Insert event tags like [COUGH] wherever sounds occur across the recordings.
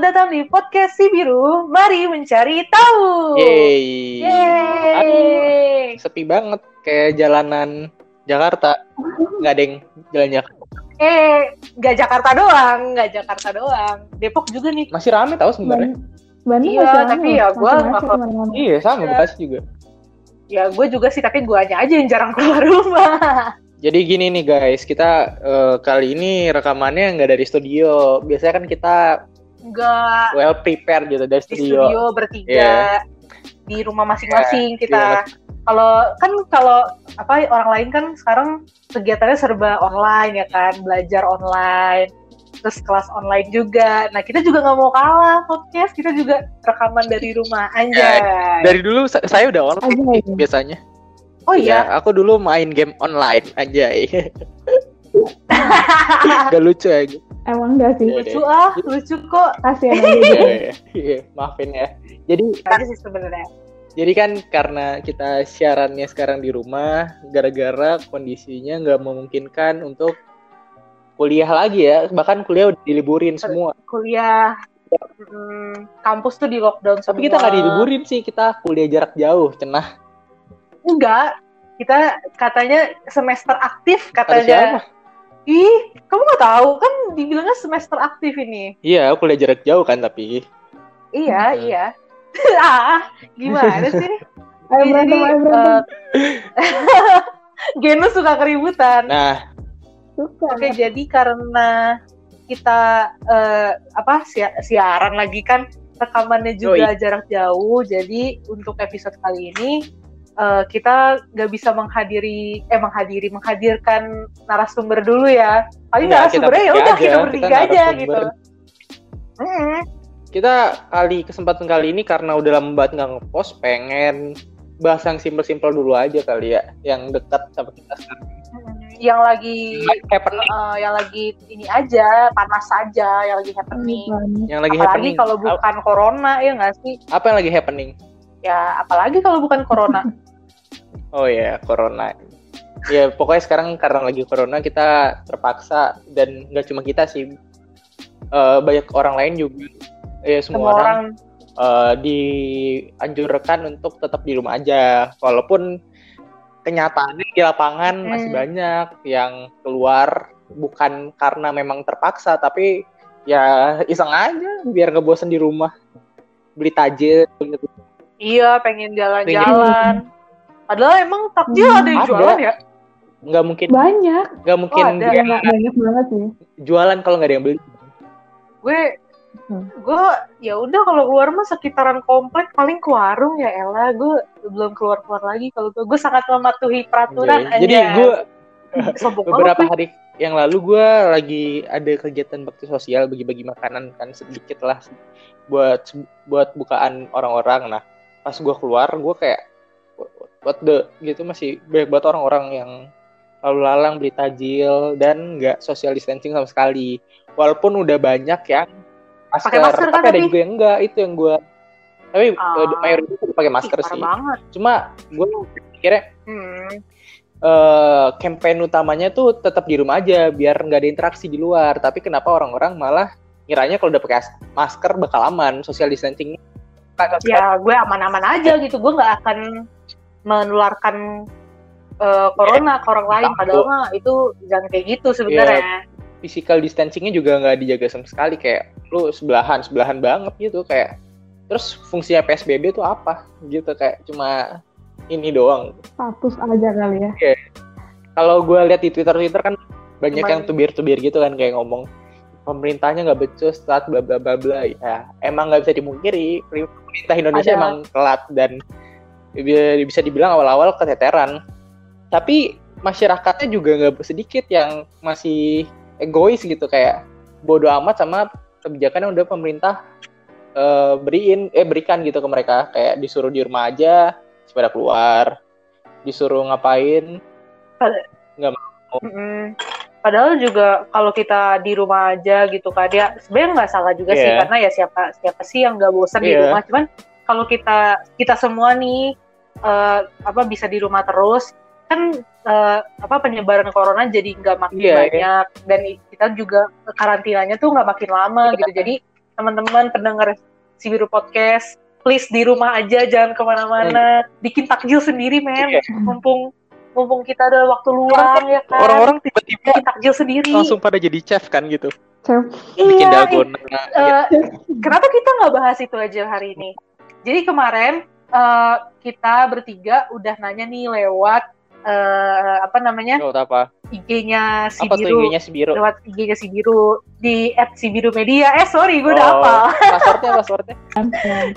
Selamat datang di podcast si biru. Mari mencari tahu. Yeay. Yeay. Sepi banget kayak jalanan Jakarta. Nggak ada yang jalan Jakarta. Eh, nggak Jakarta doang, nggak Jakarta doang. Depok juga nih. Masih rame tau sebenarnya. Bandung Iya, masih tapi ya ke mana-mana. Iya sama Iya. Bekasi juga. Ya gue juga sih, tapi guanya aja yang jarang keluar rumah. [LAUGHS] Jadi gini nih guys, kita eh, kali ini rekamannya nggak dari studio. Biasanya kan kita Nggak well prepared gitu dari di studio. studio bertiga. Iya. Di rumah masing-masing Iya, kita. Kalau kan kalau apa orang lain kan sekarang kegiatannya serba online ya kan, belajar online, terus kelas online juga. Nah kita juga nggak mau kalah podcast, kita juga rekaman dari rumah anjay. Dari dulu sa- saya udah online Aja sih ya. biasanya. oh iya, Ya, aku dulu main game online anjay. [LAUGHS] Gak lucu aja. Emang enggak sih? Iya. lucu ah, lucu kok. Kasihan aja gitu. Iya, iya, maafin ya. Jadi Aja sih sebenarnya. Jadi kan karena kita siarannya sekarang di rumah, gara-gara kondisinya nggak memungkinkan untuk kuliah lagi ya, bahkan kuliah udah diliburin semua. Kuliah, mm, kampus tuh di lockdown semua. Tapi kita nggak diliburin sih, kita kuliah jarak jauh, cenah. Enggak, kita katanya semester aktif Kata katanya. siapa? Ih, kamu nggak tahu kan dibilangnya semester aktif ini. Iya, kuliah jarak jauh kan tapi. Iya, Hmm. iya. [LAUGHS] ah, gimana sih? [LAUGHS] Ayo Jadi, berantem, ayo berantem. eh, [LAUGHS] Geno suka keributan. Nah, Suka. Oke, jadi karena kita eh, apa sia- siaran lagi kan rekamannya juga jarak jauh, jadi untuk episode kali ini eh, kita nggak bisa menghadiri eh menghadiri menghadirkan narasumber dulu ya. Paling narasumbernya ya udah kita bertiga aja gitu. Mm, kita kali kesempatan kali ini karena udah lama banget nggak ngepost, pengen bahas yang simpel-simpel dulu aja kali ya, yang dekat sama kita sekarang. yang lagi Happening, eh, yang lagi ini aja panas saja, yang lagi happening. yang lagi apalagi happening. kalau bukan corona ya nggak sih? Apa yang lagi happening? Ya apalagi kalau bukan corona. [LAUGHS] Oh ya, corona. Ya pokoknya sekarang karena lagi corona kita terpaksa dan nggak cuma kita sih, eh, banyak orang lain juga, ya semua, Semua orang, orang eh, dianjurkan untuk tetap di rumah aja, walaupun kenyataannya di lapangan Hmm. masih banyak yang keluar bukan karena memang terpaksa, tapi ya iseng aja biar nggak bosan di rumah, beli tajil. gitu. Iya, pengen jalan-jalan. Padahal emang takjil Hmm, ada yang ada. jualan ya? Nggak mungkin, Banyak. nggak mungkin Oh, ada. Ya nggak banyak banget sih. jualan kalau nggak ada yang beli. Gue Hmm. gue ya udah kalau keluar mah sekitaran komplek paling ke warung ya Ella gue belum keluar keluar lagi kalau gue gue sangat mematuhi peraturan Iya, Jadi aja. gue [LAUGHS] beberapa banget, hari yang lalu gue lagi ada kegiatan bakti sosial bagi-bagi makanan kan sedikit lah buat buat bukaan orang-orang. Nah pas gue keluar gue kayak what the gitu masih banyak banget orang-orang yang lalu lalang beli tajil dan nggak social distancing sama sekali. Walaupun udah banyak yang masker, Pakai masker kan tapi ada tapi? juga yang enggak itu yang gue tapi eh, mayoritas udah pakai masker sih. banget. Cuma gue pikirnya Hmm. eh campaign utamanya tuh tetap di rumah aja biar nggak ada interaksi di luar. Tapi kenapa orang-orang malah ngiranya kalau udah pakai as- masker bakal aman, social distancing. Ya gue aman-aman aja gitu. Gue nggak akan menularkan eh, corona ke orang lain. Padahal mah itu jangan kayak gitu sebenarnya. Physical distancingnya juga nggak dijaga sama sekali kayak lu sebelahan sebelahan banget gitu kayak. Terus fungsinya PSBB tuh apa gitu kayak cuma ini doang. Status aja kali ya. Kalau gue lihat di Twitter Twitter kan banyak Cuman- yang tubir-tubir gitu kan kayak ngomong pemerintahnya nggak becus saat bla bla bla bla. Ya emang nggak bisa dimungkiri. Pemerintah Indonesia Ada. emang telat dan bi- bisa dibilang awal-awal keteteran. Tapi masyarakatnya juga nggak sedikit yang masih egois gitu kayak bodoh amat sama kebijakan yang udah pemerintah eh, beriin eh berikan gitu ke mereka. Kayak disuruh di rumah aja sepeda keluar. Disuruh ngapain Mm-mm. Padahal juga kalau kita di rumah aja gitu kan ya sebenarnya nggak salah juga sih Iya. karena ya siapa siapa sih yang nggak bosan di Iya. rumah cuman kalau kita kita semua nih eh, apa bisa di rumah terus kan eh, apa penyebaran corona jadi nggak makin Iya, iya. banyak dan i- kita juga karantinanya tuh nggak makin lama Iya. gitu jadi teman-teman pendengar si biru podcast please di rumah aja jangan ke mana-mana bikin takjil sendiri men Iya. mumpung mumpung kita ada waktu luang ya kan Orang-orang tiba-tiba bikin takjil sendiri langsung pada jadi chef kan gitu. Chef. Bikin iya dalgona. eh, kenapa kita nggak bahas itu aja hari ini jadi kemarin eh, kita bertiga udah nanya nih lewat eh, apa namanya Lewat apa? IG-nya si Apa biru IG-nya si Biru? lewat IG-nya si biru di @sibirumedia eh sorry gue udah Oh, apa Passwordnya, passwordnya.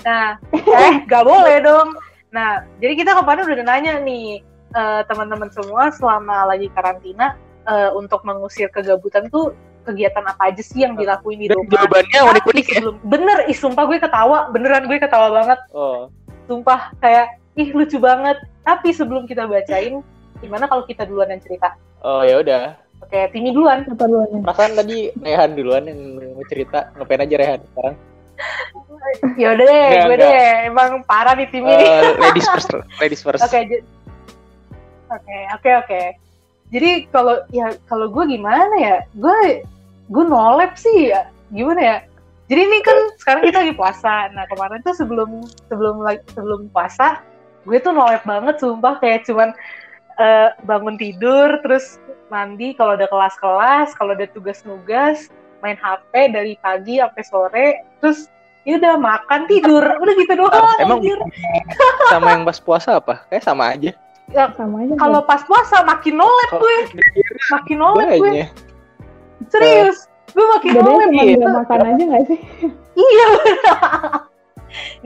Nah, eh gak boleh dong. Nah, jadi kita kemarin udah nanya nih eh, teman-teman semua selama lagi karantina eh, untuk mengusir kegabutan tuh kegiatan apa aja sih yang dilakuin di rumah? jawabannya unik-unik ya. sebelum- Bener, ih sumpah gue ketawa, beneran gue ketawa banget, Oh, sumpah kayak ih lucu banget. Tapi sebelum kita bacain, gimana kalau kita duluan yang cerita? oh ya udah. Oke, Timi duluan. Apa duluan? Perasaan tadi Rehan duluan yang mau cerita. Ngapain aja Rehan sekarang? Ya udah deh, gue deh, emang parah nih Timi. nih. Eh, ladies first, ladies first. Oke, j- oke, oke, oke. Jadi kalau ya kalau gue gimana ya, gue gue nolep sih ya, gimana ya? Jadi ini kan sekarang kita lagi puasa. Nah kemarin tuh sebelum sebelum sebelum puasa, gue tuh nolep banget, sumpah kayak cuman eh, bangun tidur, terus mandi kalau ada kelas-kelas, kalau ada tugas-nugas, main HP dari pagi sampai sore, terus ya udah makan tidur, udah gitu doang. Emang anjir. sama yang pas puasa apa? Kayak sama aja. Sama aja. kalau pas puasa makin nolep gue. makin nolep gue. serius gue makin nolep iya. nggak makan aja nggak sih? [LAUGHS] iya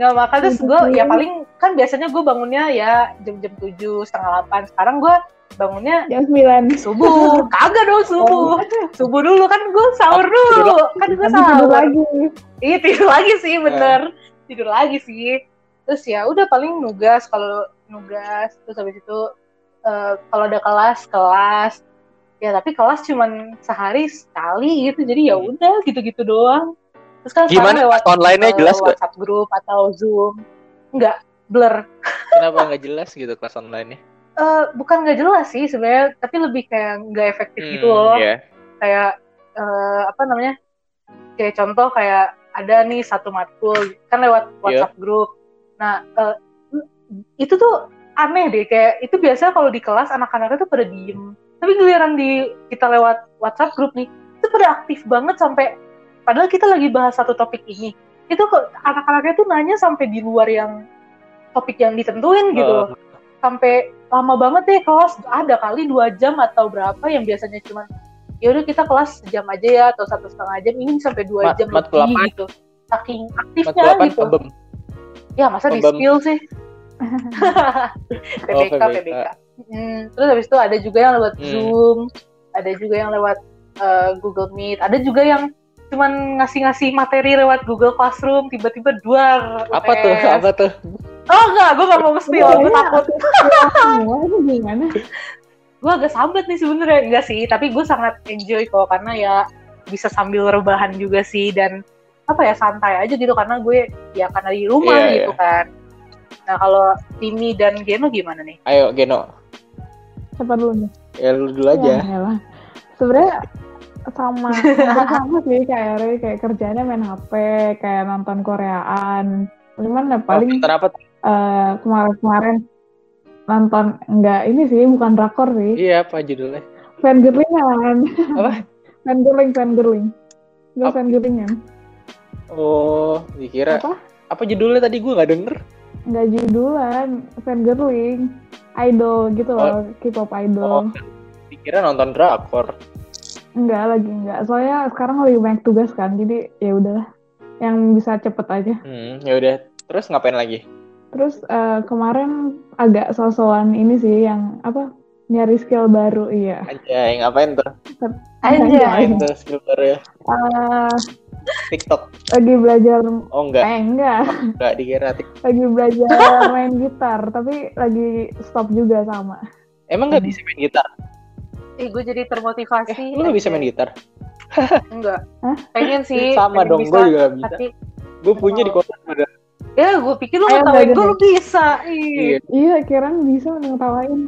nggak makan terus gue ya paling kan biasanya gue bangunnya ya jam-jam tujuh setengah delapan. Sekarang gue bangunnya Jam 9. subuh. [LAUGHS] Kagak dong subuh. Subuh dulu kan gue sahur dulu. kan gue Nanti tidur sahur. lagi. iya tidur lagi sih bener. Tidur lagi sih terus ya udah paling nugas kalau nugas terus habis itu eh, kalau ada kelas kelas ya tapi kelas cuman sehari sekali gitu jadi ya Hmm. udah gitu-gitu doang terus kan Gimana lewat online-nya eh, jelas gak? WhatsApp grup atau Zoom enggak blur [LAUGHS] Kenapa nggak jelas gitu kelas online-nya? Eh, bukan nggak jelas sih sebenarnya tapi lebih kayak nggak efektif Hmm, gitu loh Iya. kayak eh, apa namanya kayak contoh kayak ada nih satu matkul kan lewat Iya. WhatsApp grup nah eh, itu tuh aneh deh kayak itu biasa kalau di kelas anak-anaknya tuh pada diem. Tapi giliran di kita lewat WhatsApp grup nih itu pada aktif banget sampai padahal kita lagi bahas satu topik ini. Itu kok anak-anaknya tuh nanya sampai di luar yang topik yang ditentuin gitu. Sampai lama banget deh kelas ada kali dua jam atau berapa yang biasanya cuma ya udah kita kelas sejam aja ya atau satu setengah jam ini sampai dua Mat- jam matkul lebih gitu. Saking aktifnya gitu. Ya masa di spill sih PBK PBK. PBK Hmm, terus habis itu ada juga yang lewat Hmm. Zoom ada juga yang lewat eh, Google Meet ada juga yang cuman ngasih-ngasih materi lewat Google Classroom tiba-tiba dua Apa tuh? Apa tuh? oh enggak gue gak mau nge-spill gue Iya, takut [LAUGHS] gimana? gue agak sambat nih sebenarnya enggak sih tapi gue sangat enjoy kok karena ya bisa sambil rebahan juga sih dan apa ya santai aja gitu karena gue ya karena di rumah Iya, gitu kan nah kalau Timi dan Geno gimana nih Ayo Geno. Siapa dulu nih? Ya lu dulu aja. Ya. Sebenarnya sama sama sih kayak Ray, kayak kerjanya main HP, kayak nonton Koreaan. Cuman ya paling apa? tuh? eh, kemarin-kemarin nonton enggak ini sih bukan drakor sih. Iya, apa judulnya? Fangirlingan. Apa? Fangirling, fangirling. Enggak Apa? fangirlingan. Oh, dikira Apa? apa judulnya tadi gue nggak denger. Enggak judulan, fangirling. Idol gitu loh, K-pop Oh, idol. dikira nonton drakor. Enggak lagi enggak. Soalnya sekarang lagi banyak tugas kan, jadi ya udahlah. Yang bisa cepet aja. Hmm, ya udah. Terus ngapain lagi? Terus eh, kemarin agak sosokan ini sih yang apa nyari skill baru iya. Anjay, ngapain tuh? Anjay. Ngapain tuh skill baru ya? Eh, TikTok. lagi belajar Oh enggak, eh enggak, enggak dikira TikTok. lagi belajar [LAUGHS] main gitar tapi lagi stop juga sama. Emang nggak bisa main gitar? Ih, gue jadi termotivasi. Eh, lu nggak bisa main gitar? [LAUGHS] Enggak. Hah? Pengen sih. [LAUGHS] Sama pengen dong, gue juga bisa. Tapi, Gue punya di kota ada. ya gue pikir lu ngetawain gue lu bisa. Ih. Iya, Iya, kirain bisa ngetawain.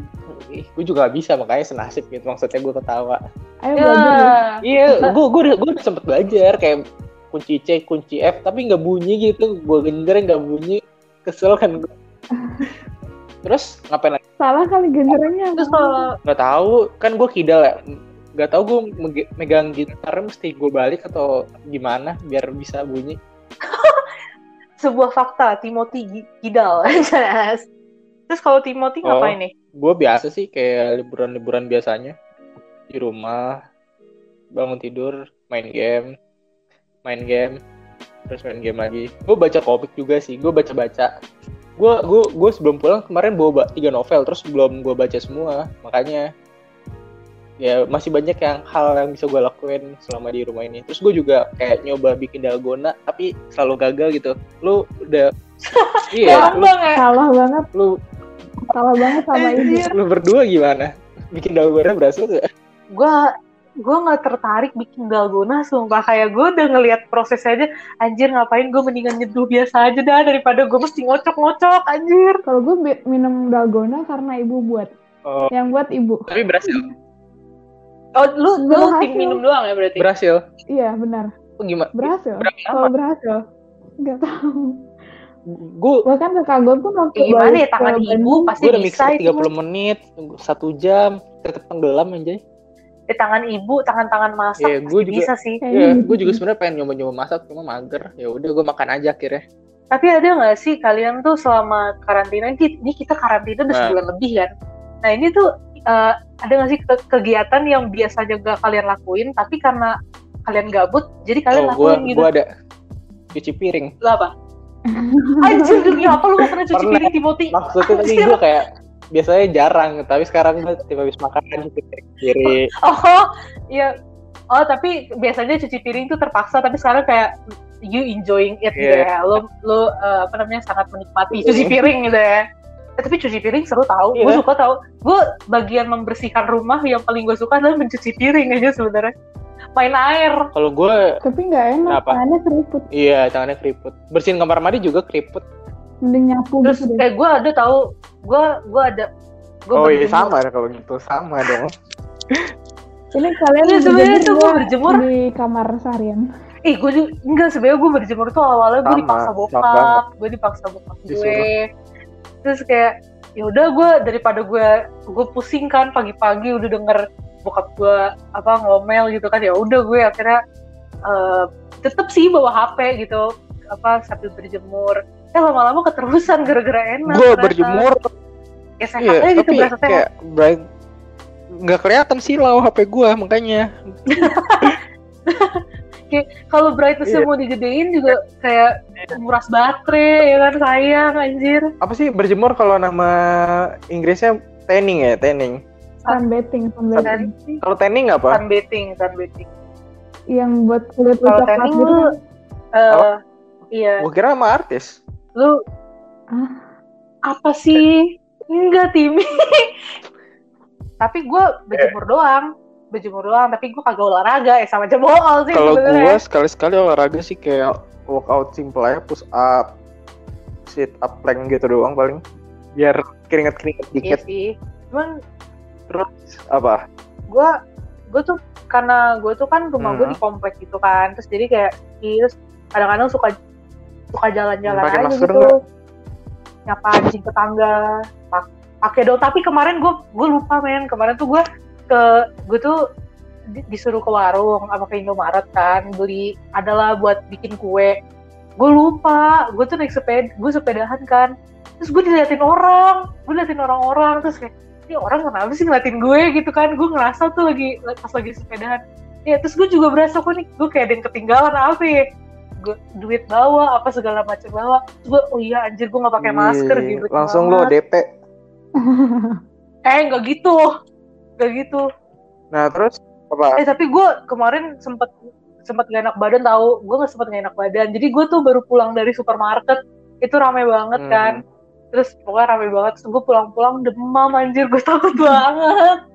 Ih, gue juga bisa makanya senasib gitu maksudnya gue ketawa. Ayo Ya. belajar. deh. Iya, gue gue udah gue udah sempet belajar kayak kunci C kunci F tapi nggak bunyi gitu. Gue genjreng nggak bunyi. Kesel kan gue [LAUGHS] terus ngapain lagi? Salah kali gendernya. Terus kalau nggak tahu. Kan gue kidal ya. Nggak tahu gue megang gitar mesti gue balik atau gimana biar bisa bunyi. [LAUGHS] Sebuah fakta Timothy [LAUGHS] jelas. Terus kalau Timothy Oh. ngapain nih? gue biasa sih kayak liburan-liburan biasanya. Di rumah bangun tidur main game main game terus main game lagi gue baca komik juga sih gue baca baca gue gue gue sebelum pulang kemarin bawa ba- tiga novel terus belum gue baca semua makanya ya masih banyak yang hal yang bisa gue lakuin selama di rumah ini terus gue juga kayak nyoba bikin dalgona tapi selalu gagal gitu lu udah [LAUGHS] iya Gampang lu, banget. Salah banget, lu salah banget sama. Anjir. lu berdua gimana bikin dalgona berhasil gak? Gue gue nggak tertarik bikin dalgona sumpah kayak gue udah ngelihat proses aja anjir ngapain gue mendingan nyeduh biasa aja dah daripada gue mesti ngocok-ngocok anjir Kalau gue minum dalgona karena ibu buat. Oh. Yang buat ibu. tapi berhasil oh lu lu tim minum doang ya berarti berhasil Iya benar, Oh, gimana berhasil. Kalau berhasil, nggak tahu. gue Bahkan kakak gue pun waktu gimana ya tangan ibu pasti gue udah itu 30 menit tunggu satu jam tetap tenggelam aja di tangan ibu tangan-tangan masak pasti gua juga- bisa sih ya gitu gue juga sebenarnya pengen nyoba-nyoba masak cuma mager ya udah gue makan aja akhirnya Tapi ada nggak sih kalian tuh selama karantina ini, ini kita karantina udah Nah. sebulan lebih kan? Nah ini tuh eh, ada nggak sih ke- kegiatan yang biasanya gak kalian lakuin, tapi karena kalian gabut, jadi kalian oh gue lakuin gitu? gue ada cuci piring Lu apa? [LAUGHS] Anjir demi apa lu gak pernah cuci Pernah. piring Timothy? maksudnya tadi gue kayak biasanya jarang tapi sekarang gue tiba habis makan cuci piring kiri Oh iya. Oh tapi biasanya cuci piring tuh terpaksa, tapi sekarang kayak you enjoying it gitu Iya. ya. Lu lu eh, apa namanya sangat menikmati cuci piring gitu ya. Eh, tapi cuci piring seru tau, gue Iya. suka tau. Gue bagian membersihkan rumah yang paling gue suka adalah mencuci piring aja sebenarnya. Main air. kalau gue Tapi nggak enak, Kenapa? tangannya keriput. iya tangannya keriput bersihin kamar mandi juga keriput Mending nyapu Terus gitu kayak gue ada tahu, gue gue ada. Gua oh iya sama kalau gitu sama dong [LAUGHS] Ini kalian Iya, sebenarnya berjemur tuh gua nggak berjemur. di kamar seharian. Ih, gue juga enggak sebenarnya gue berjemur tuh awalnya gue dipaksa bokap, gue dipaksa bokap gue. Disuruh. Terus kayak ya udah gue daripada gue gue pusing kan pagi-pagi udah denger bokap gue apa ngomel gitu kan ya udah gue akhirnya eh, tetep sih bawa HP gitu apa sambil berjemur. Eh lama-lama keterusan gara-gara enak. gue berjemur Ya sehat iya aja gitu tapi berasa sehat. kayak bright nggak kelihatan silau HP gue makanya [LAUGHS] Kalau brightnessnya Iya. mau digedein juga kayak nguras baterai ya kan sayang anjir. apa sih berjemur kalau nama Inggrisnya tanning ya tanning Sunbathing, sunbathing. Kalau tanning apa sunbathing, sunbathing. Yang buat kulit lu Kalau coklat tanning gitu lu Oh. iya, gue kira sama artis lu Ah. apa sih? Enggak, Timi. [LAUGHS] tapi gue berjemur doang. Berjemur doang, tapi gue kagak olahraga. Ya sama aja bohong sih kalau gue sekali-sekali olahraga sih kayak workout simple aja push up sit up plank gitu doang paling biar keringet-keringet Iya dikit sih. Cuman terus apa gue gue tuh karena gue tuh kan rumah gue Hmm. di komplek gitu kan terus jadi kayak terus kadang-kadang suka suka jalan-jalan aja gitu. nggak? nyapa anjing tetangga. Pak- pakai dong. Tapi kemarin gue gue lupa men. Kemarin tuh gue ke gue tuh di- disuruh ke warung sama ke Indomaret kan beli adalah buat bikin kue. Gue lupa. Gue tuh naik sepeda gue sepedahan kan. Terus gue diliatin orang. Gue liatin orang-orang. Terus kayak ini orang kenapa sih ngeliatin gue? Gitu kan. Gue ngerasa tuh lagi pas lagi sepedahan. Ya terus gue juga berasa kok nih gue kayak ada yang ketinggalan apa ya gue duit bawa apa segala macam bawa. Gue oh iya anjir gue nggak pakai masker Ih, gitu. langsung lo DP [LAUGHS] eh nggak gitu. Nggak gitu. Nah terus apa? Eh tapi gue kemarin sempet sempet gak enak badan tahu gue nggak sempet gak enak badan. Jadi gue tuh baru pulang dari supermarket. Itu rame banget Hmm. kan. Terus pokoknya rame banget. Terus gue pulang-pulang demam anjir. Gue takut [LAUGHS] banget.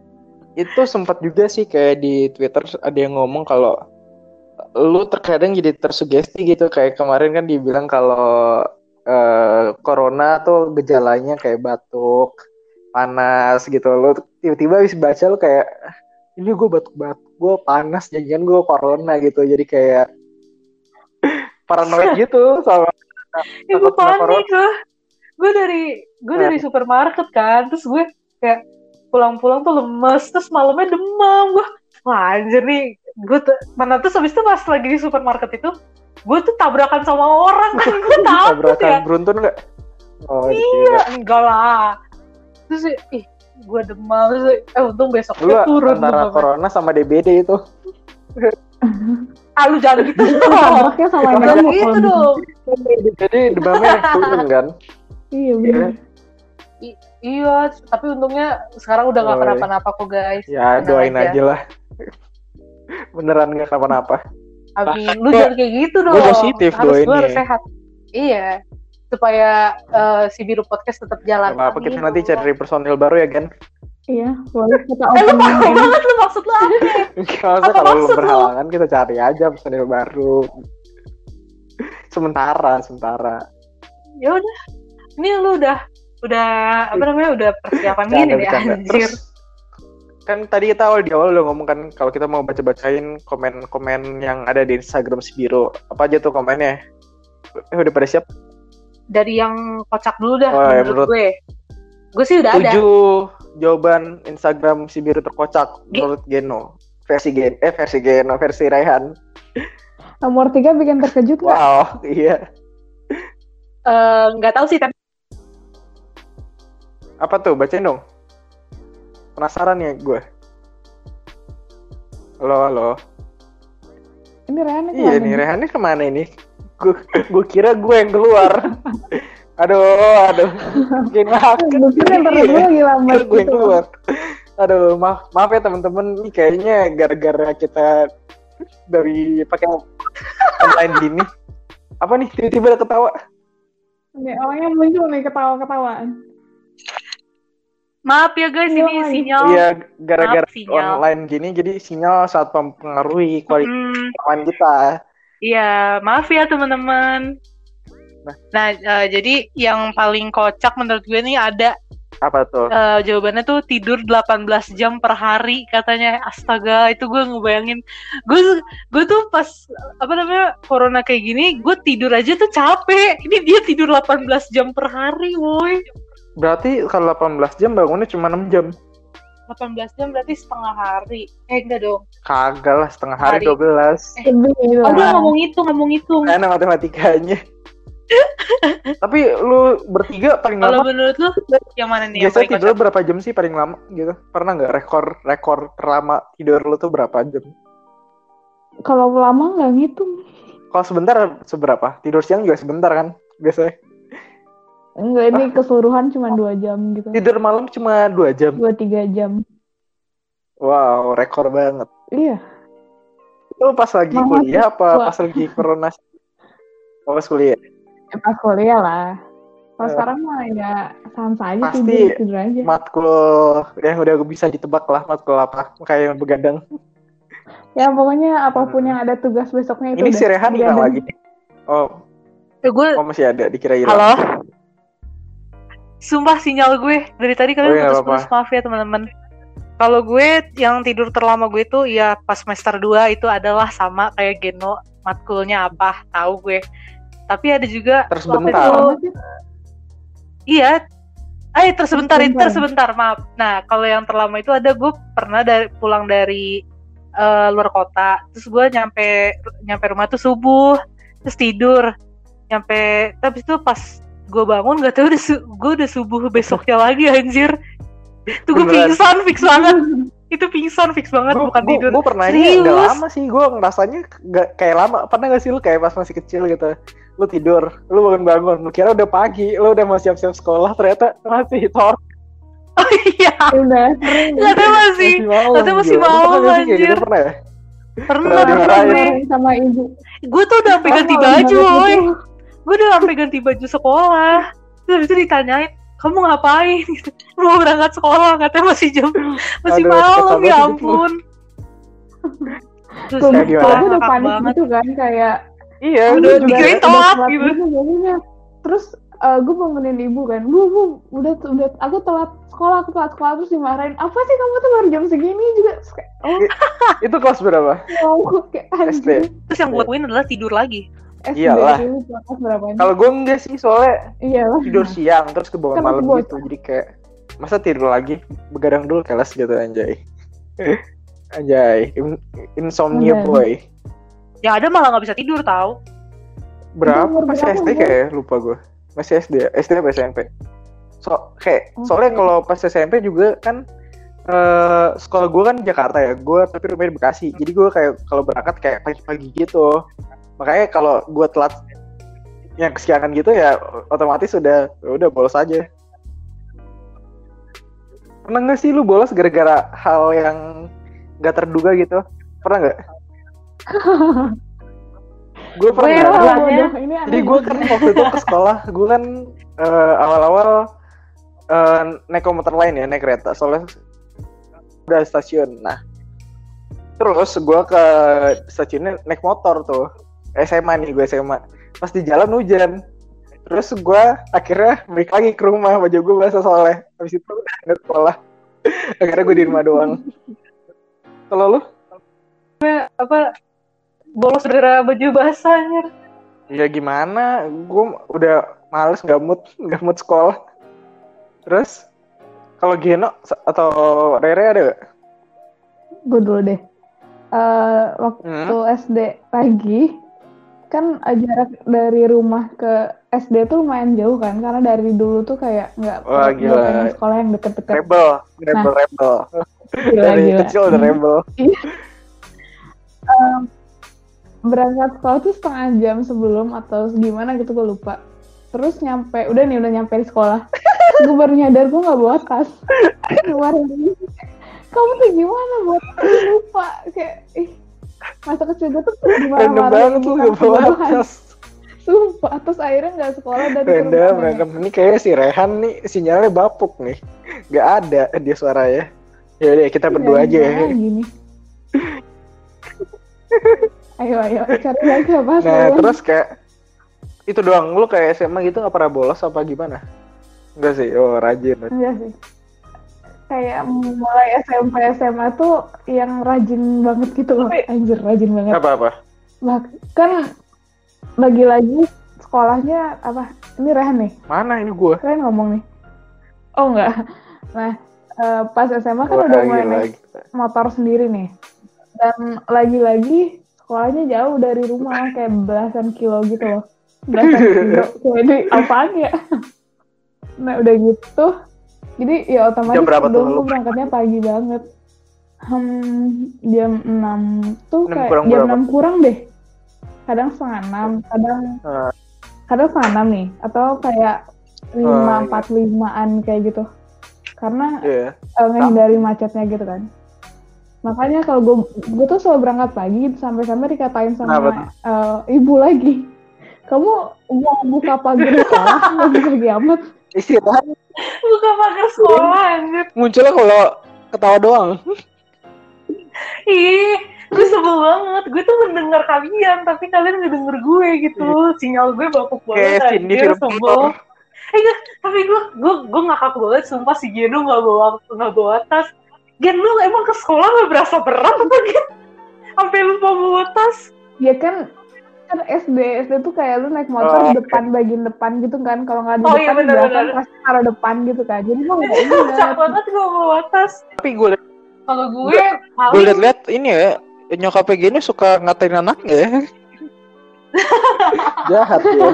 Itu sempat juga sih kayak di Twitter ada yang ngomong kalau lu terkadang jadi tersugesti gitu. Kayak kemarin kan dibilang kalau eh, corona tuh gejalanya kayak batuk panas gitu. Lu tiba-tiba habis baca lu kayak ini gue batuk-batuk gue panas jangan gue corona gitu. Jadi kayak [LAUGHS] paranoid [LAUGHS] gitu sama ya gue panik gue gue dari gue Nah. dari supermarket kan terus gue kayak pulang-pulang tuh lemes terus malamnya demam. Gue wah anjir nih gue tuh mana terus habis itu pas lagi di supermarket itu gue tuh tabrakan sama orang kan. [LAUGHS] Gue takut tabrakan ya beruntun nggak? Oh iya. Iya enggak lah. Terus ih gue demam. Terus eh untung lu besoknya turun antara demamnya. corona sama DBD itu. Ah lu jangan gitu dong. Tabraknya sama yang jangan gitu dong. Jadi demamnya turun kan? Iya bener. iya. Tapi untungnya sekarang udah nggak kenapa-napa kok guys. Ya Tenang doain aja. lah beneran nggak kenapa-napa Amin. Lu jangan kayak gitu dong. Gua positif harus, doain lu harus ya. sehat. Iya. Supaya eh, si Biru Podcast tetap jalan. Gak apa kita nanti cari personil baru ya kan Iya, boleh kita Eh lu paham banget lu maksud lu apa? Apa kalau lu berhalangan kita cari aja personil baru sementara sementara Ya udah. Ini lu udah udah apa namanya udah persiapan gini bercanda. anjir. Terus kan tadi kita awal di awal udah ngomong kan kalau kita mau baca-bacain komen-komen yang ada di Instagram si Biro. Apa aja tuh komennya? Eh udah pada siap? Dari yang kocak dulu dah Oh, ya, menurut menurut- gue. Gue sih udah ada. Tujuh jawaban Instagram si Biro terkocak Ge- menurut Geno. Versi Gen eh versi Geno, versi Raihan. Nomor tiga bikin terkejut nggak? Wow, iya. Eh, nggak tahu sih tapi Apa tuh? Bacain dong. Penasaran ya gue. Halo, halo. Ini Rehan Iya nih, Rehannya ke mana ini? Gue gue kira gue yang keluar. [LAUGHS] aduh, aduh. Gimana? Mungkin yang Iya. terlalu lagi lambat. Kira gue yang gitu. keluar. Aduh, maaf, maaf ya teman-teman. Ini kayaknya gara-gara kita dari pakai online gini. Apa nih? Tiba-tiba ada ketawa. Nih, orangnya muncul nih ketawa-ketawaan. Maaf ya guys Iya, ini lagi. sinyal. Iya, gara-gara online gini, jadi sinyal sangat mempengaruhi kualitas Hmm, rekaman kita. Iya, maaf ya teman-teman. Nah. Nah, eh, jadi yang paling kocak menurut gue nih ada Apa tuh? eh, jawabannya tuh tidur 18 jam per hari katanya. Astaga, itu gue ngebayangin. Gue gue tuh pas apa namanya corona kayak gini, gue tidur aja tuh capek. Ini dia tidur 18 jam per hari, woi. Berarti kalau 18 jam bangunnya cuma 6 jam. 18 jam berarti setengah hari. Eh enggak dong. Kagak lah, setengah hari, Hari. 12. Lebih gitu. Oh, dia ngomong itu, ngomong itu. Enak matematikanya. [LAUGHS] Tapi lu bertiga paling Kalau lama menurut lu yang mana nih yang biasanya tidur kocak? berapa jam sih paling lama gitu? Pernah nggak rekor rekor terlama tidur lu tuh berapa jam? Kalau lama nggak ngitung. Kalau sebentar seberapa? Tidur siang juga sebentar kan biasanya. Enggak, ini keseluruhan cuma dua jam gitu. Tidur malam cuma dua jam. Dua tiga jam. Wow, rekor banget. Iya. Itu pas lagi Mama kuliah apa tua. pas lagi corona? Oh, [LAUGHS] pas kuliah. Ya, pas kuliah lah. Kalau Eh. sekarang mah ya sans aja Pasti tidur, tidur aja. Matkul yang udah bisa ditebak lah matkul apa kayak yang begadang. Ya pokoknya apa pun Hmm. yang ada tugas besoknya itu Ini si udah Rehan hilang lagi. Oh, Eh, gue oh masih ada dikira hilang. Halo. Sumpah sinyal gue dari tadi Oh, kalian iya, nggak putus-putus maaf ya teman-teman. Kalau gue yang tidur terlama gue tuh ya pas semester 2 itu adalah sama kayak Geno matkulnya apa tahu gue. Tapi ada juga Terus waktu bentar. itu iya. Eh tersebentar itu Bentar. tersebentar maaf. Nah kalau yang terlama itu ada gue pernah dari pulang dari eh, luar kota, terus gue nyampe nyampe rumah tuh subuh, terus tidur, nyampe tapi itu pas gue bangun gak tau udah su- gue udah subuh besoknya lagi anjir. Tuh gue pingsan fix banget. [LAUGHS] Itu pingsan fix banget bukan tidur. Gue pernah Serius? udah lama sih, gue ngerasanya gak kayak lama. Pernah gak sih lu kayak pas masih kecil gitu? Lu tidur, lu bangun-bangun, lu kira udah pagi, lu udah mau siap-siap sekolah, ternyata masih tor, Oh iya, Udah tau masih. ternyata masih malam, pernah gitu anjir. pernah ya? Pernah, Pernah pernah. Bareng sama ibu. Gue tuh udah sampai ganti baju, banget woy. Gue udah sampai ganti baju sekolah terus itu ditanyain kamu ngapain gitu. mau berangkat sekolah katanya masih jam masih Aduh, malam ya ampun terus gimana? aku udah panik banget. gitu kan kayak Iya, udah dikirain udah telat gitu. jadinya. Terus gue bangunin ibu kan, bu bu udah udah aku telat sekolah aku telat sekolah terus dimarahin apa sih kamu tuh baru jam segini juga oh [LAUGHS] itu kelas berapa? mau kayak SD. anjir terus yang gue lakuin adalah tidur lagi SD Iyalah. dulu kelas berapa Kalau gue enggak sih soalnya iya lah tidur siang terus ke bawah Kan malam gitu. Jadi kayak masa tidur lagi begadang dulu kelas gitu anjay. [LAUGHS] anjay, In- insomnia Bener. boy. Yang ada malah nggak bisa tidur tahu. Berapa Umur masih berapa, SD kayak lupa gue. Masih SD ya? SD apa SMP? So kayak Oke. soalnya kalau pas SMP juga kan eh sekolah gue kan Jakarta ya, gue tapi rumahnya di Bekasi. Jadi gue kayak kalau berangkat kayak pagi-pagi gitu. Makanya kalau gue telat yang kesiangan gitu ya otomatis udah udah bolos aja. Pernah nggak sih lu bolos gara-gara hal yang nggak terduga gitu? Pernah nggak? [LAUGHS] gue Gue pernah. Bodoh. bodoh. ini Jadi gue kan waktu itu ke sekolah, gue kan eh, awal-awal eh, naik komuter lain ya, naik kereta. Soalnya udah stasiun. Nah, terus gue ke stasiunnya naik motor tuh. SMA nih, gue SMA. Pas di jalan hujan. Terus gue akhirnya balik lagi ke rumah, baju gue basah soalnya. Habis itu udah nggak sekolah. [LAUGHS] akhirnya gue di rumah doang. Kalau lu? Apa bolos gara baju basah anjir. Ya gimana, gue udah males nggak mood nggak mood sekolah. Terus kalau Geno atau Rere ada gak? gue dulu deh Eh, waktu Hmm. SD pagi kan jarak dari rumah ke SD tuh lumayan jauh kan karena dari dulu tuh kayak nggak Wah, gila. sekolah yang deket-deket. Rebel, rebel, rebel. gila Dari gila. kecil udah rebel. [LAUGHS] Em, berangkat sekolah tuh setengah jam sebelum atau gimana gitu gue lupa. Terus nyampe udah nih udah nyampe di sekolah. Gue baru nyadar gue nggak bawa tas. Keluar kamu tuh gimana buat lupa. Kayak ih masa kecil gue tuh dimarahin banget lu gak bawa tas. sumpah terus akhirnya nggak sekolah dan Random, random. Ini kayaknya si Rehan nih sinyalnya bapuk nih. Gak ada dia suaranya. Ya udah kita berdua aja Gimana ya. gini [LAUGHS] ayo ayo cari lagi apa Nah terus kayak itu doang. Lu kayak SMA gitu gak pernah bolos apa gimana? Enggak sih. Oh rajin. Enggak sih. Kayak mulai SMP SMA tuh yang rajin banget gitu loh. Tapi- Anjir, rajin banget. Apa-apa? Bahkan lagi-lagi sekolahnya apa? Ini Rehan nih. Mana ini gue? Kalian ngomong nih. Oh enggak. Nah, eh, pas SMA kan Wah, udah mulai naik motor sendiri nih. Dan lagi-lagi sekolahnya jauh dari rumah kayak belasan kilo gitu loh. Belasan kilo. [LAUGHS] Jadi apaan ya? Nah udah gitu. Jadi ya otomatis Jam berapa tuh dulu lu? berangkatnya pagi banget. Hmm, jam 6 tuh Enam kayak kurang jam berapa? 6 kurang deh. Kadang setengah 6, kadang Ah. kadang setengah 6 nih. Atau kayak 5, iya. 45an kayak gitu. Karena Iya. eh, ngehindari macetnya gitu kan. Makanya kalau gue gue tuh selalu berangkat pagi sampai-sampai dikatain sama tuh? eh, ibu lagi. Kamu mau buka pagar sekolah nggak bisa kiamat. Istirahat Buka pagar sekolah anjir. munculnya kalau ketawa doang. Ih, gue sebel banget. Gue tuh mendengar kalian, tapi kalian nggak denger gue gitu. Sinyal gue bapuk banget Kayak anjir, sebel. horor. Eh, enggak, tapi gue gue gue ngakak banget sumpah si Geno nggak bawa nggak bawa tas. Gen lu emang ke sekolah nggak berasa berat apa Gen? Sampai lupa bawa tas. Ya kan kan SD SD tuh kayak lu naik motor Oh, di depan bagian depan gitu kan kalau nggak di Oh, depan iya, bener, belakang bener. pasti taruh depan gitu kan jadi [LAUGHS] mau nggak Kocak banget gue bawa tas. Tapi gue Kalau gue gue paling liat-liat ini ya nyokapnya gini suka ngatain anaknya ya. [LAUGHS] Jahat ya.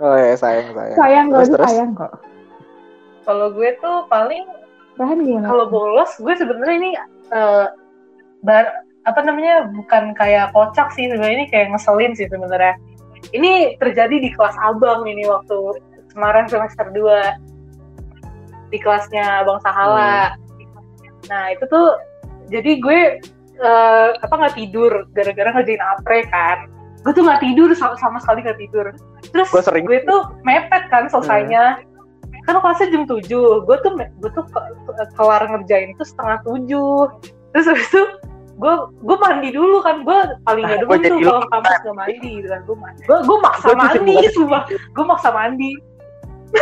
Oh ya sayang sayang. sayang Terus, terus? sayang kok kalau gue tuh paling kalau bolos gue sebenarnya ini eh, bar apa namanya bukan kayak kocak sih sebenarnya ini kayak ngeselin sih sebenarnya. Ini terjadi di kelas abang ini waktu kemarin semester 2 di kelasnya bang Sahala. Nah itu tuh jadi gue eh, apa nggak tidur gara-gara ngerjain apre kan. Gue tuh nggak tidur sama, sama sekali nggak tidur. Terus Gue sering- gue tuh mepet kan selesainya. Kan kelasnya jam 7 gue tuh gue tuh ke- ke- kelar ngerjain itu setengah tujuh. Terus habis itu gue gue mandi dulu kan gue paling gak demen jadi tuh kalau kampus gak mandi gitu kan gue gue gue maksa Gua mandi sumpah. Gue maksa mandi. [LAUGHS]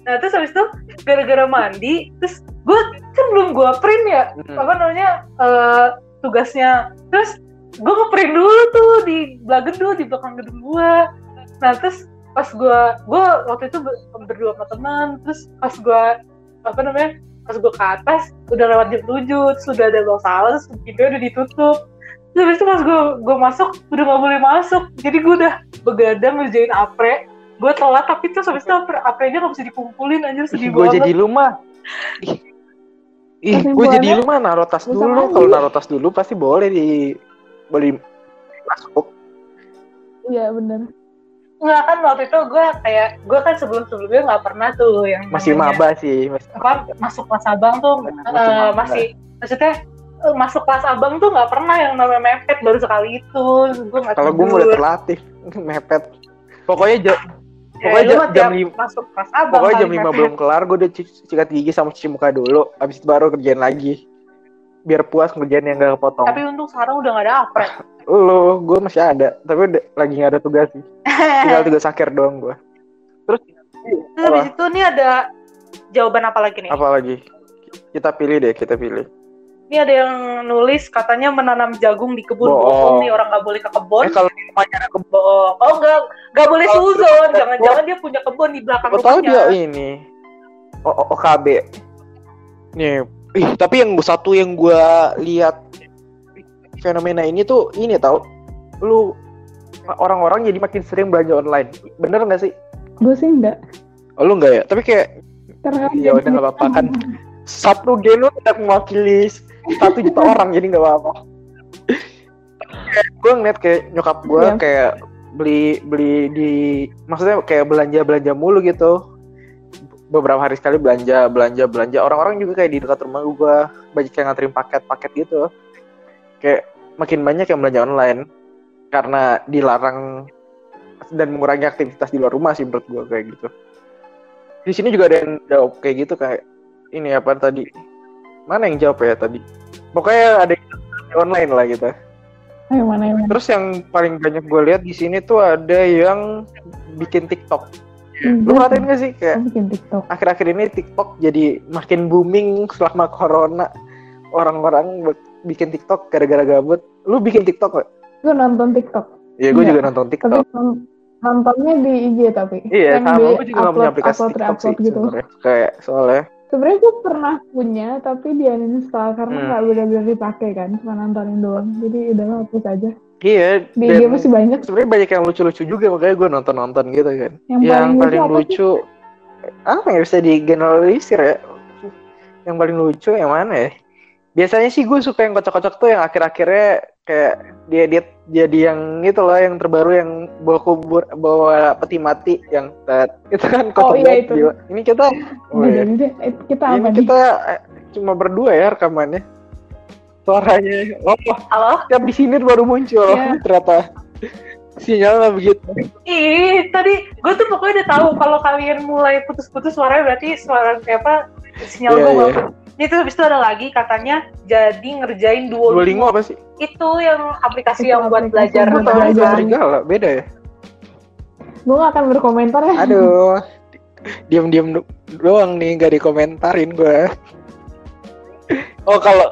Nah terus habis itu gara-gara mandi terus gue kan belum gue print ya Hmm. apa namanya eh, tugasnya. Terus gue ngeprint dulu tuh di belakang gedung di belakang gedung gue nah terus pas gue gue waktu itu ber- berdua sama teman terus pas gue apa namanya pas gue ke atas udah lewat jam tujuh terus udah ada bang salah terus pintunya udah ditutup. Terus habis itu pas gue gue masuk udah gak boleh masuk. Jadi gue udah begadang ngerjain apre. Gue telat tapi terus habis itu apre aprenya gak bisa dikumpulin anjir sedih gue banget. jadi lu mah ih, ih gue jadi lu mah naruh tas bisa dulu. aja. kalau naruh tas dulu pasti boleh di boleh masuk. Iya bener. Enggak kan waktu itu gue kayak gue kan sebelum sebelumnya nggak pernah tuh yang masih namanya- maba sih masih apa masuk kelas abang tuh Masih eh, maba. masih maksudnya eh, masuk kelas abang tuh nggak pernah yang namanya mepet baru sekali itu gue kalau gue mulai terlatih [LAUGHS] mepet. Pokoknya jam pokoknya jam, jam lima masuk kelas abang pokoknya jam lima belum kelar gue udah sikat gigi sama cuci muka dulu abis itu baru kerjain lagi biar puas ngerjain yang gak kepotong. Tapi untung sekarang udah nggak ada apre lo gue masih ada. Tapi udah, lagi gak ada tugas sih. Tinggal tugas akhir doang gue terus Terus habis itu nih ada jawaban apa lagi nih? Apa lagi? Kita pilih deh kita pilih. Ini ada yang nulis katanya menanam jagung di kebun Bohong. bohong nih orang nggak boleh ke kebun. Eh kalau di rumahnya ada kebun bohong. Oh nggak nggak boleh suzon jangan-jangan dia punya kebun di belakang gue tahu dia rumahnya ini? O- OKB nih ih tapi yang satu yang gue lihat fenomena ini tuh ini tau. Lu orang-orang jadi makin sering belanja online. Bener nggak sih? Gue sih enggak. oh, lu nggak ya? Tapi kayak Ya udah, nggak apa-apa kan. satu gen lu tidak mewakili satu juta orang jadi nggak apa-apa. Gue ngeliat kayak nyokap gue Iya. kayak beli beli di maksudnya kayak belanja belanja mulu gitu beberapa hari sekali belanja belanja belanja. Orang-orang juga kayak di dekat rumah gue banyak yang nganterin paket-paket gitu. Kayak makin banyak yang belanja online karena dilarang dan mengurangi aktivitas di luar rumah sih menurut gue kayak gitu. Di sini juga ada yang jawab kayak gitu kayak ini apa tadi? Mana yang jawab ya tadi? Pokoknya ada yang belanja online lah gitu. Ayo mana mana. terus yang paling banyak gue lihat di sini tuh ada yang bikin TikTok lu ngeliatin gak sih kayak TikTok. akhir-akhir ini TikTok jadi makin booming selama corona orang-orang bikin TikTok gara-gara gabut lu bikin TikTok gak? Gue nonton TikTok. Iya gue Iya. juga nonton Tapi TikTok non- nontonnya di IG tapi. iya Yang sama gue juga gak punya aplikasi upload, TikTok sih upload gitu. sebenarnya. kayak soalnya Sebenarnya gue pernah punya tapi dia uninstall karena Hmm. nggak benar-benar dipakai kan, cuma nontonin doang. Jadi udah hapus aja. Iya Di dan masih banyak. sebenarnya banyak yang lucu-lucu juga makanya gue nonton-nonton gitu kan Yang, yang paling, paling lucu, lucu apa yang bisa digeneralisir ya yang paling lucu yang mana ya biasanya sih gue suka yang kocok-kocok tuh yang akhir-akhirnya kayak dia dia jadi yang itu loh yang terbaru yang bawa kubur bawa peti mati yang tet [LAUGHS] itu kan Oh, kocok iya, banget, itu. gila. ini kita apa? oh, iya. Eh, Kita ini apa nih? kita cuma berdua ya rekamannya suaranya oh halo tiap di sini baru muncul Iya. ternyata sinyalnya begitu ih tadi gue tuh pokoknya udah tahu kalau kalian mulai putus-putus suaranya berarti suara kayak apa sinyal Iya, gue bagus ini tuh habis itu ada lagi katanya jadi ngerjain Duolingo Duolingo apa sih? itu yang aplikasi Itu yang buat belajar Gue tahu belajar. itu serigala, beda ya? Gue gak akan berkomentar ya. Aduh, [LAUGHS] diam-diam do- doang nih, gak dikomentarin gue. Oh kalau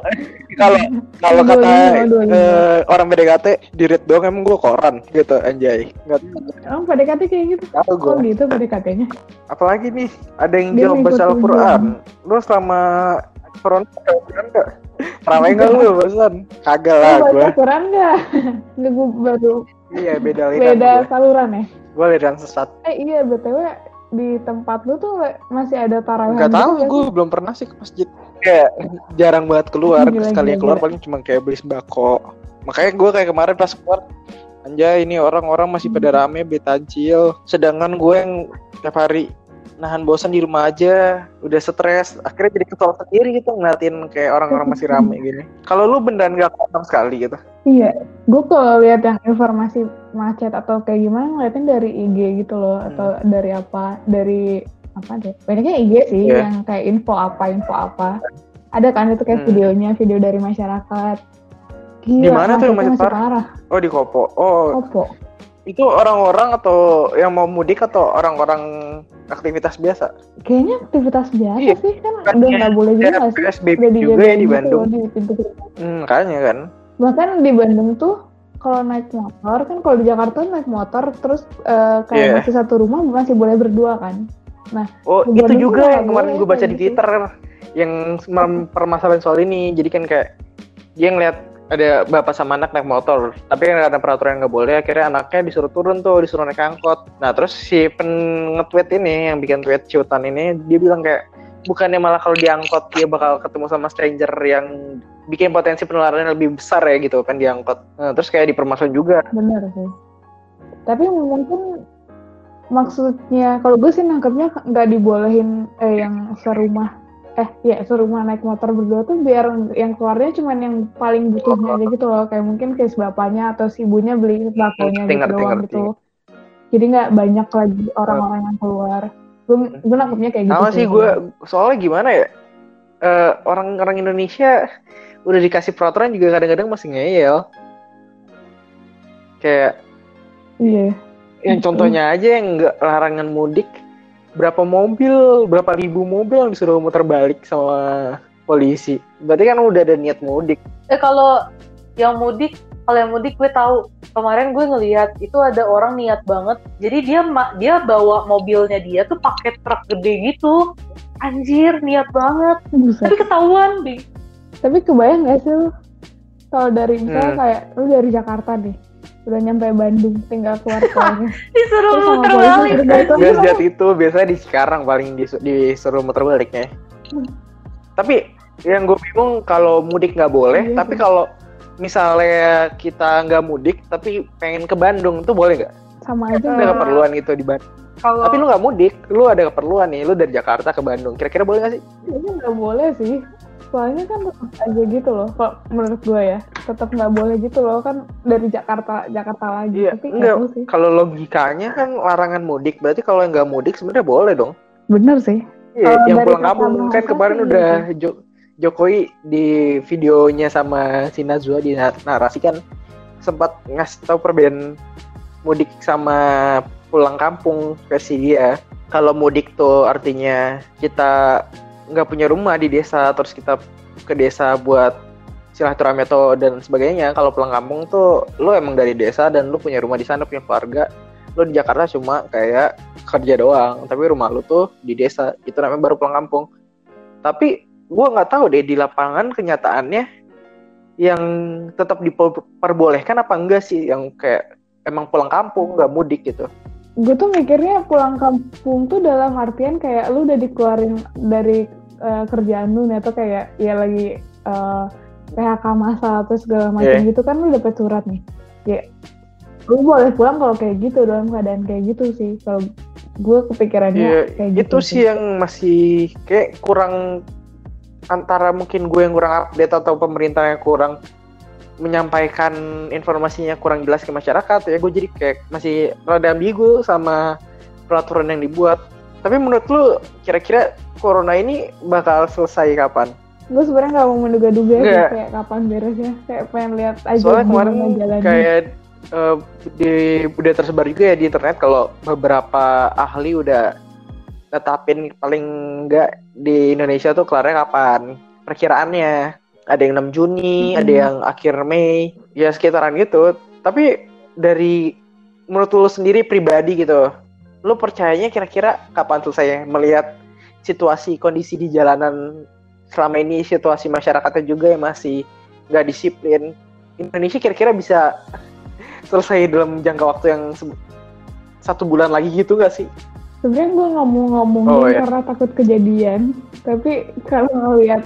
kalau kalau kata eh, orang PDKT di read doang emang gue koran gitu anjay. Nggak Emang PDKT kayak gitu? tahu gue. Oh gitu PDKT-nya. Apalagi nih ada yang Dia jawab baca Al-Quran. Lu selama corona baca Al-Quran nggak? Ramai nggak lu barusan? Kagak lah Lu gue. baca Quran gak? Nggak [LAUGHS] gue baru Iya beda aliran beda saluran ya? Gue aliran sesat. Eh iya BTW di tempat lu tuh masih ada tarawih Gak tahu gue belum pernah sih ke masjid. Kayak jarang banget keluar. Gila, Sekali gila, keluar gila. paling cuma kayak beli sembako. Makanya gue kayak kemarin pas keluar Anjay ini orang-orang masih pada rame beli tajil Sedangkan gue yang tiap hari nahan bosan di rumah aja Udah stres Akhirnya jadi kesel sendiri gitu ngeliatin kayak orang-orang masih [LAUGHS] rame gini Kalau lu beneran gak sama sekali gitu Iya, gue kalau lihat yang informasi macet atau kayak gimana ngeliatin dari IG gitu loh atau dari apa dari apa deh? Banyaknya IG sih Iya. yang kayak info apa info apa. Ada kan itu kayak Hmm. videonya video dari masyarakat. Gila, Di mana tuh yang masih parah? Oh di Kopo. Oh. Opo itu orang-orang atau yang mau mudik atau orang-orang aktivitas biasa? Kayaknya aktivitas biasa Iya. sih kan Kan udah ya, nggak boleh juga sih. PSBB udah juga ya di Bandung. di pintu gerbang. Hmm, makanya kan. Bahkan di Bandung tuh kalau naik motor kan kalau di Jakarta naik motor terus uh, kayak Iya. masih satu rumah masih boleh berdua kan. Oh, Di itu juga yang kemarin gue baca di gitu. Twitter yang mempermasalahin soal ini. Jadi kan kayak dia ngeliat ada bapak sama anak naik motor, tapi kan ada peraturan yang nggak boleh. Akhirnya anaknya disuruh turun tuh, disuruh naik angkot. Nah terus si pen nge-tweet ini yang bikin tweet ciutan ini, dia bilang kayak bukannya malah kalau diangkot dia bakal ketemu sama stranger yang bikin potensi penularannya lebih besar ya gitu kan diangkot. Nah, terus kayak dipermasalahin juga. Bener sih. Tapi mungkin maksudnya kalau gue sih nangkepnya nggak dibolehin eh yang serumah. Eh ya serumah naik motor berdua tuh biar yang keluarnya cuman yang paling butuhnya aja gitu loh. Kayak mungkin case bapaknya atau si ibunya beli bakonya gitu ngerti, doang gitu. jadi nggak banyak lagi orang-orang yang keluar. Gue gue nangkepnya kayak gitu Sama sih. gue soalnya gimana ya? Eh, orang-orang Indonesia udah dikasih peraturan juga kadang-kadang masih ngeyel. Kayak iya yang Betul. contohnya aja yang nggak larangan mudik berapa mobil berapa ribu mobil yang disuruh muter balik sama polisi. Berarti kan udah ada niat mudik. Eh kalau yang mudik, kalau yang mudik gue tahu kemarin gue ngelihat itu ada orang niat banget. Jadi dia ma- dia bawa mobilnya dia tuh pakai truk gede gitu. Anjir, niat banget. Buset. Tapi ketahuan, Bi. tapi kebayang gak sih lu kalau dari misalnya Hmm. kayak lu dari Jakarta nih udah nyampe Bandung tinggal keluar [LAUGHS] tolnya Disuruh Terus muter balik. sejat itu biasanya di Cikarang paling disu- disuruh muter baliknya. Hmm. Tapi yang gue bingung kalau mudik nggak boleh, Iya tapi kalau misalnya kita nggak mudik tapi pengen ke Bandung tuh boleh nggak? sama aja Ada keperluan gitu di Bandung. Kalau Tapi lu nggak mudik, lu ada keperluan nih, lu dari Jakarta ke Bandung. Kira-kira boleh nggak sih? Kayaknya nggak boleh sih soalnya kan tetap aja gitu loh kalau menurut gue ya tetap nggak boleh gitu loh kan dari Jakarta Jakarta lagi Iya, tapi nggak enggak. sih Kalau logikanya kan larangan mudik, berarti kalau yang nggak mudik sebenarnya boleh dong. bener sih Iya, Kalau yang pulang kampung kan kemarin udah iya Jo- Jokowi di videonya sama si Najwa di narasi kan sempat ngasih tahu perbedaan mudik sama pulang kampung versi dia. Kalau mudik tuh artinya kita nggak punya rumah di desa terus kita ke desa buat silaturahmi atau dan sebagainya. Kalau pulang kampung tuh lo emang dari desa dan lo punya rumah di sana punya keluarga. Lo di Jakarta cuma kayak kerja doang, tapi rumah lo tuh di desa. Itu namanya baru pulang kampung. Tapi gua nggak tahu deh di lapangan kenyataannya yang tetap diperbolehkan apa enggak sih yang kayak emang pulang kampung nggak mudik gitu. gue tuh mikirnya pulang kampung tuh dalam artian kayak lu udah dikeluarin dari eh, kerjaan lu nih atau kayak ya lagi eh, PHK masal atau segala macam Iya. gitu kan lu dapet surat nih. Ya lu boleh pulang kalau kayak gitu dalam keadaan kayak gitu sih. Kalau gue kepikirannya Iya, kayak itu gitu sih. yang masih kayak kurang antara mungkin gue yang kurang update atau pemerintah yang kurang menyampaikan informasinya kurang jelas ke masyarakat ya gue jadi kayak masih rada ambigu sama peraturan yang dibuat. Tapi menurut lu kira-kira corona ini bakal selesai kapan? gue sebenarnya nggak mau menduga-duga sih Nggak. kayak kapan beresnya kayak pengen lihat aja Soalnya kemarin kayak eh, di udah tersebar juga ya di internet kalau beberapa ahli udah netapin paling enggak di Indonesia tuh kelarnya kapan perkiraannya ada yang 6 Juni, Mhm. ada yang akhir Mei, ya sekitaran gitu. Tapi dari menurut lu sendiri pribadi gitu, lu percayanya kira-kira kapan selesai melihat situasi kondisi di jalanan selama ini situasi masyarakatnya juga yang masih nggak disiplin. Indonesia kira-kira bisa [LAUGHS] selesai dalam jangka waktu yang satu bulan lagi gitu nggak sih? sebenarnya gue nggak mau ngomongin Oh, iya. karena takut kejadian tapi kalau ngeliat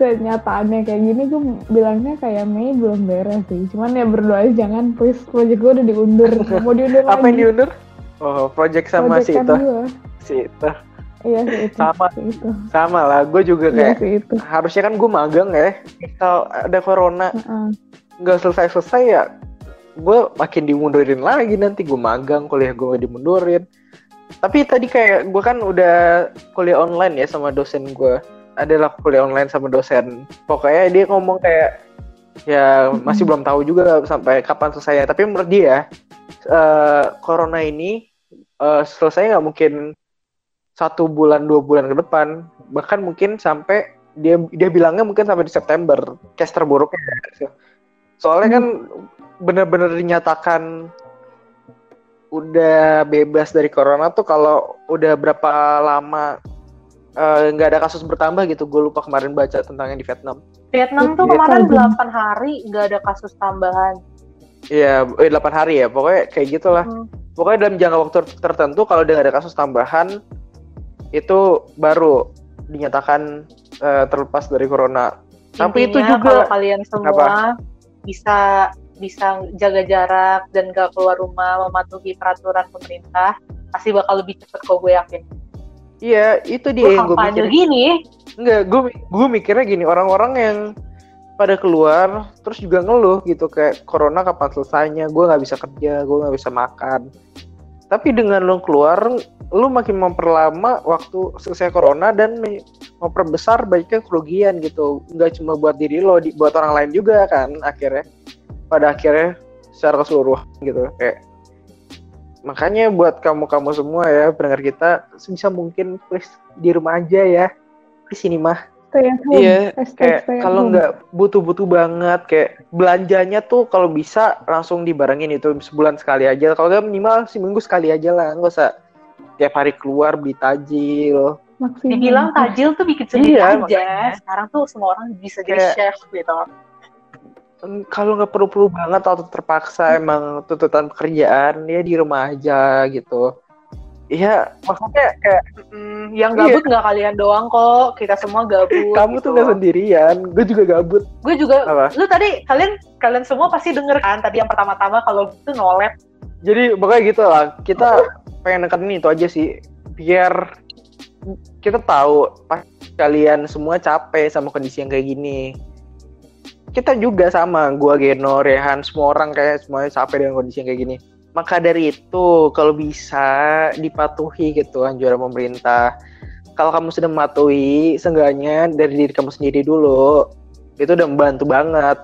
kenyataannya kayak gini gue bilangnya kayak Mei belum beres sih cuman ya berdoa aja jangan please project gue udah diundur [LAUGHS] mau diundur Apa lagi yang diundur? Oh, project sama si Proyekan itu, si itu. Iya sih itu Sama. itu Sama lah, gue juga iya kayak sih itu harusnya kan gue magang ya. Kalau ada corona nggak selesai-selesai ya, gue makin dimundurin lagi nanti gue magang, kuliah gue dimundurin. Tapi tadi kayak gue kan udah kuliah online ya sama dosen gue. Adalah kuliah online sama dosen. Pokoknya dia ngomong kayak ya masih belum tahu juga sampai kapan selesai. Tapi menurut dia eh, corona ini eh, selesai nggak mungkin satu bulan dua bulan ke depan, bahkan mungkin sampai dia dia bilangnya mungkin sampai di September, case terburuknya. Soalnya kan bener-bener dinyatakan udah bebas dari corona tuh kalau udah berapa lama eh, nggak uh, ada kasus bertambah gitu. Gue lupa kemarin baca tentang yang di Vietnam. Vietnam tuh kemarin 8 hari nggak ada kasus tambahan. Iya, eh, 8 hari ya. Pokoknya kayak gitulah. Hmm. Pokoknya dalam jangka waktu tertentu kalau udah gak ada kasus tambahan itu baru dinyatakan uh, terlepas dari corona. Intinya, Tapi itu juga kalau kalian semua apa? bisa bisa jaga jarak dan gak keluar rumah mematuhi peraturan pemerintah pasti bakal lebih cepet kok gue yakin. Iya, itu dia gue yang gue mikir. gini. Enggak, gue gue mikirnya gini, orang-orang yang pada keluar terus juga ngeluh gitu kayak corona kapan selesainya, gue nggak bisa kerja, gue nggak bisa makan. Tapi dengan lo keluar, lu makin memperlama waktu selesai corona dan memperbesar banyaknya kerugian gitu. Nggak cuma buat diri lo, buat orang lain juga kan akhirnya. Pada akhirnya secara keseluruhan gitu. Kayak makanya buat kamu-kamu semua ya pendengar kita sebisa mungkin please di rumah aja ya. Di sini mah Iya, kayak kalau nggak butuh-butuh banget, kayak belanjanya tuh kalau bisa langsung dibarengin itu sebulan sekali aja. Kalau nggak minimal seminggu sekali aja lah, nggak usah tiap hari keluar beli tajil. Maksudnya. Dibilang tajil tuh bikin sendiri iya, aja. Makanya. Sekarang tuh semua orang bisa jadi chef gitu kalau nggak perlu-perlu banget atau terpaksa emang tuntutan pekerjaan ya di rumah aja gitu Iya, maksudnya kayak mm, yang gabut iya. nggak iya. kalian doang kok, kita semua gabut. [LAUGHS] Kamu gitu. tuh nggak sendirian, gue juga gabut. Gue juga. Apa? Lu tadi kalian kalian semua pasti denger kan tadi yang pertama-tama kalau itu nolet. Jadi pokoknya gitu lah, kita [LAUGHS] pengen nekenin itu aja sih, biar kita tahu pas kalian semua capek sama kondisi yang kayak gini kita juga sama gua Geno Rehan semua orang kayak semuanya capek dengan kondisi yang kayak gini maka dari itu kalau bisa dipatuhi gitu anjuran pemerintah. Kalau kamu sudah mematuhi seenggaknya dari diri kamu sendiri dulu itu udah membantu banget.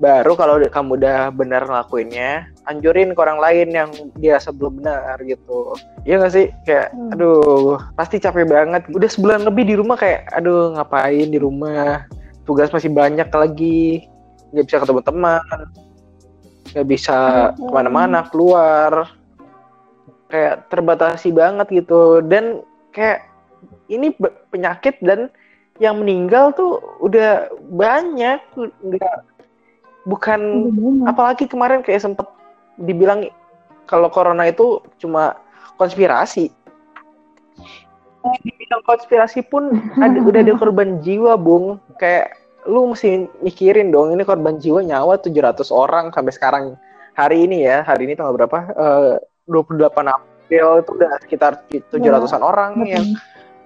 Baru kalau kamu udah benar ngelakuinnya anjurin ke orang lain yang dia sebelum benar gitu. Iya gak sih? Kayak hmm. aduh pasti capek banget. Udah sebulan lebih di rumah kayak aduh ngapain di rumah? Tugas masih banyak lagi. Nggak bisa ketemu teman nggak bisa ke mana-mana keluar. Kayak terbatasi banget gitu. Dan kayak ini penyakit dan yang meninggal tuh udah banyak. Nggak bukan apalagi kemarin kayak sempet dibilang kalau corona itu cuma konspirasi. Dibilang konspirasi pun ada udah ada korban jiwa bung. Kayak lu mesti mikirin dong ini korban jiwa nyawa 700 orang sampai sekarang. Hari ini ya hari ini tanggal berapa? Eh, uh, 28 April itu udah sekitar 700-an orang betul. yang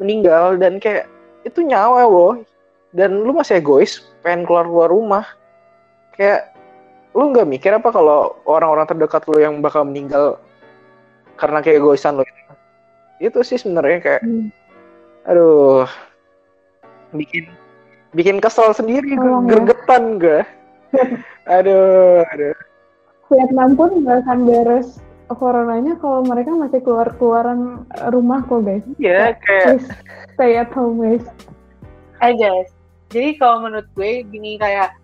meninggal dan kayak itu nyawa loh dan lu masih egois pengen keluar keluar rumah. Kayak lu nggak mikir apa kalau orang-orang terdekat lu yang bakal meninggal karena kayak egoisan lu? Itu sih sebenarnya kayak hmm. aduh bikin bikin kesel sendiri oh, gergetan gue [LAUGHS] aduh aduh. Vietnam pun nggak akan beres coronanya kalau mereka masih keluar keluaran rumah kok guys. Iya yeah, kayak stay at home guys. Eh guys. Jadi kalau menurut gue gini kayak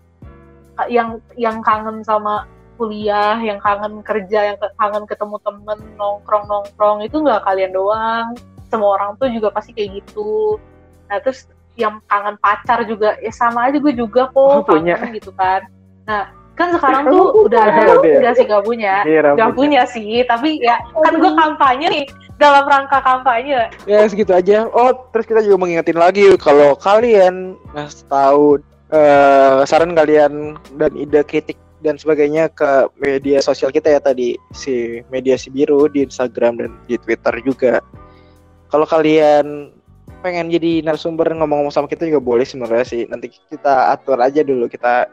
yang yang kangen sama kuliah, yang kangen kerja, yang kangen ketemu temen, nongkrong nongkrong itu nggak kalian doang, semua orang tuh juga pasti kayak gitu. Nah terus yang kangen pacar juga ya sama aja gue juga kok oh, punya. gitu kan. Nah kan sekarang tuh udah ada [LAUGHS] udah sih gak punya? Iya, gak punya sih tapi ya kan gue kampanye nih dalam rangka kampanye. Ya segitu aja. Oh terus kita juga mengingetin lagi kalau kalian ngasih tahu uh, saran kalian dan ide kritik dan sebagainya ke media sosial kita ya tadi si media si biru di Instagram dan di Twitter juga. Kalau kalian pengen jadi narasumber ngomong-ngomong sama kita juga boleh sebenarnya sih. Nanti kita atur aja dulu kita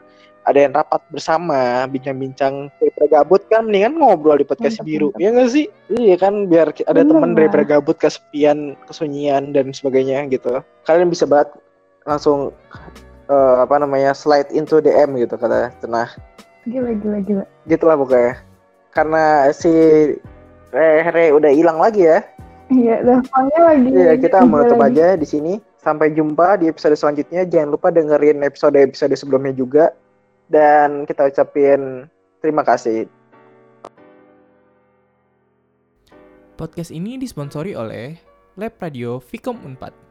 ada yang rapat bersama, bincang-bincang daripada gabut kan mendingan ngobrol di podcast biru. Ya nggak sih? Iya kan biar ada teman daripada gabut, kesepian, kesunyian dan sebagainya gitu. Kalian bisa banget langsung uh, apa namanya slide into DM gitu kata Cenah. Gila gila gila. Gitulah pokoknya. Karena si Re, udah hilang lagi ya. Iya, teleponnya lagi. Iya, kita menutup lagi. aja di sini. Sampai jumpa di episode selanjutnya. Jangan lupa dengerin episode-episode sebelumnya juga. Dan kita ucapin Terima kasih. Podcast ini disponsori oleh Lab Radio Vicom Unpad.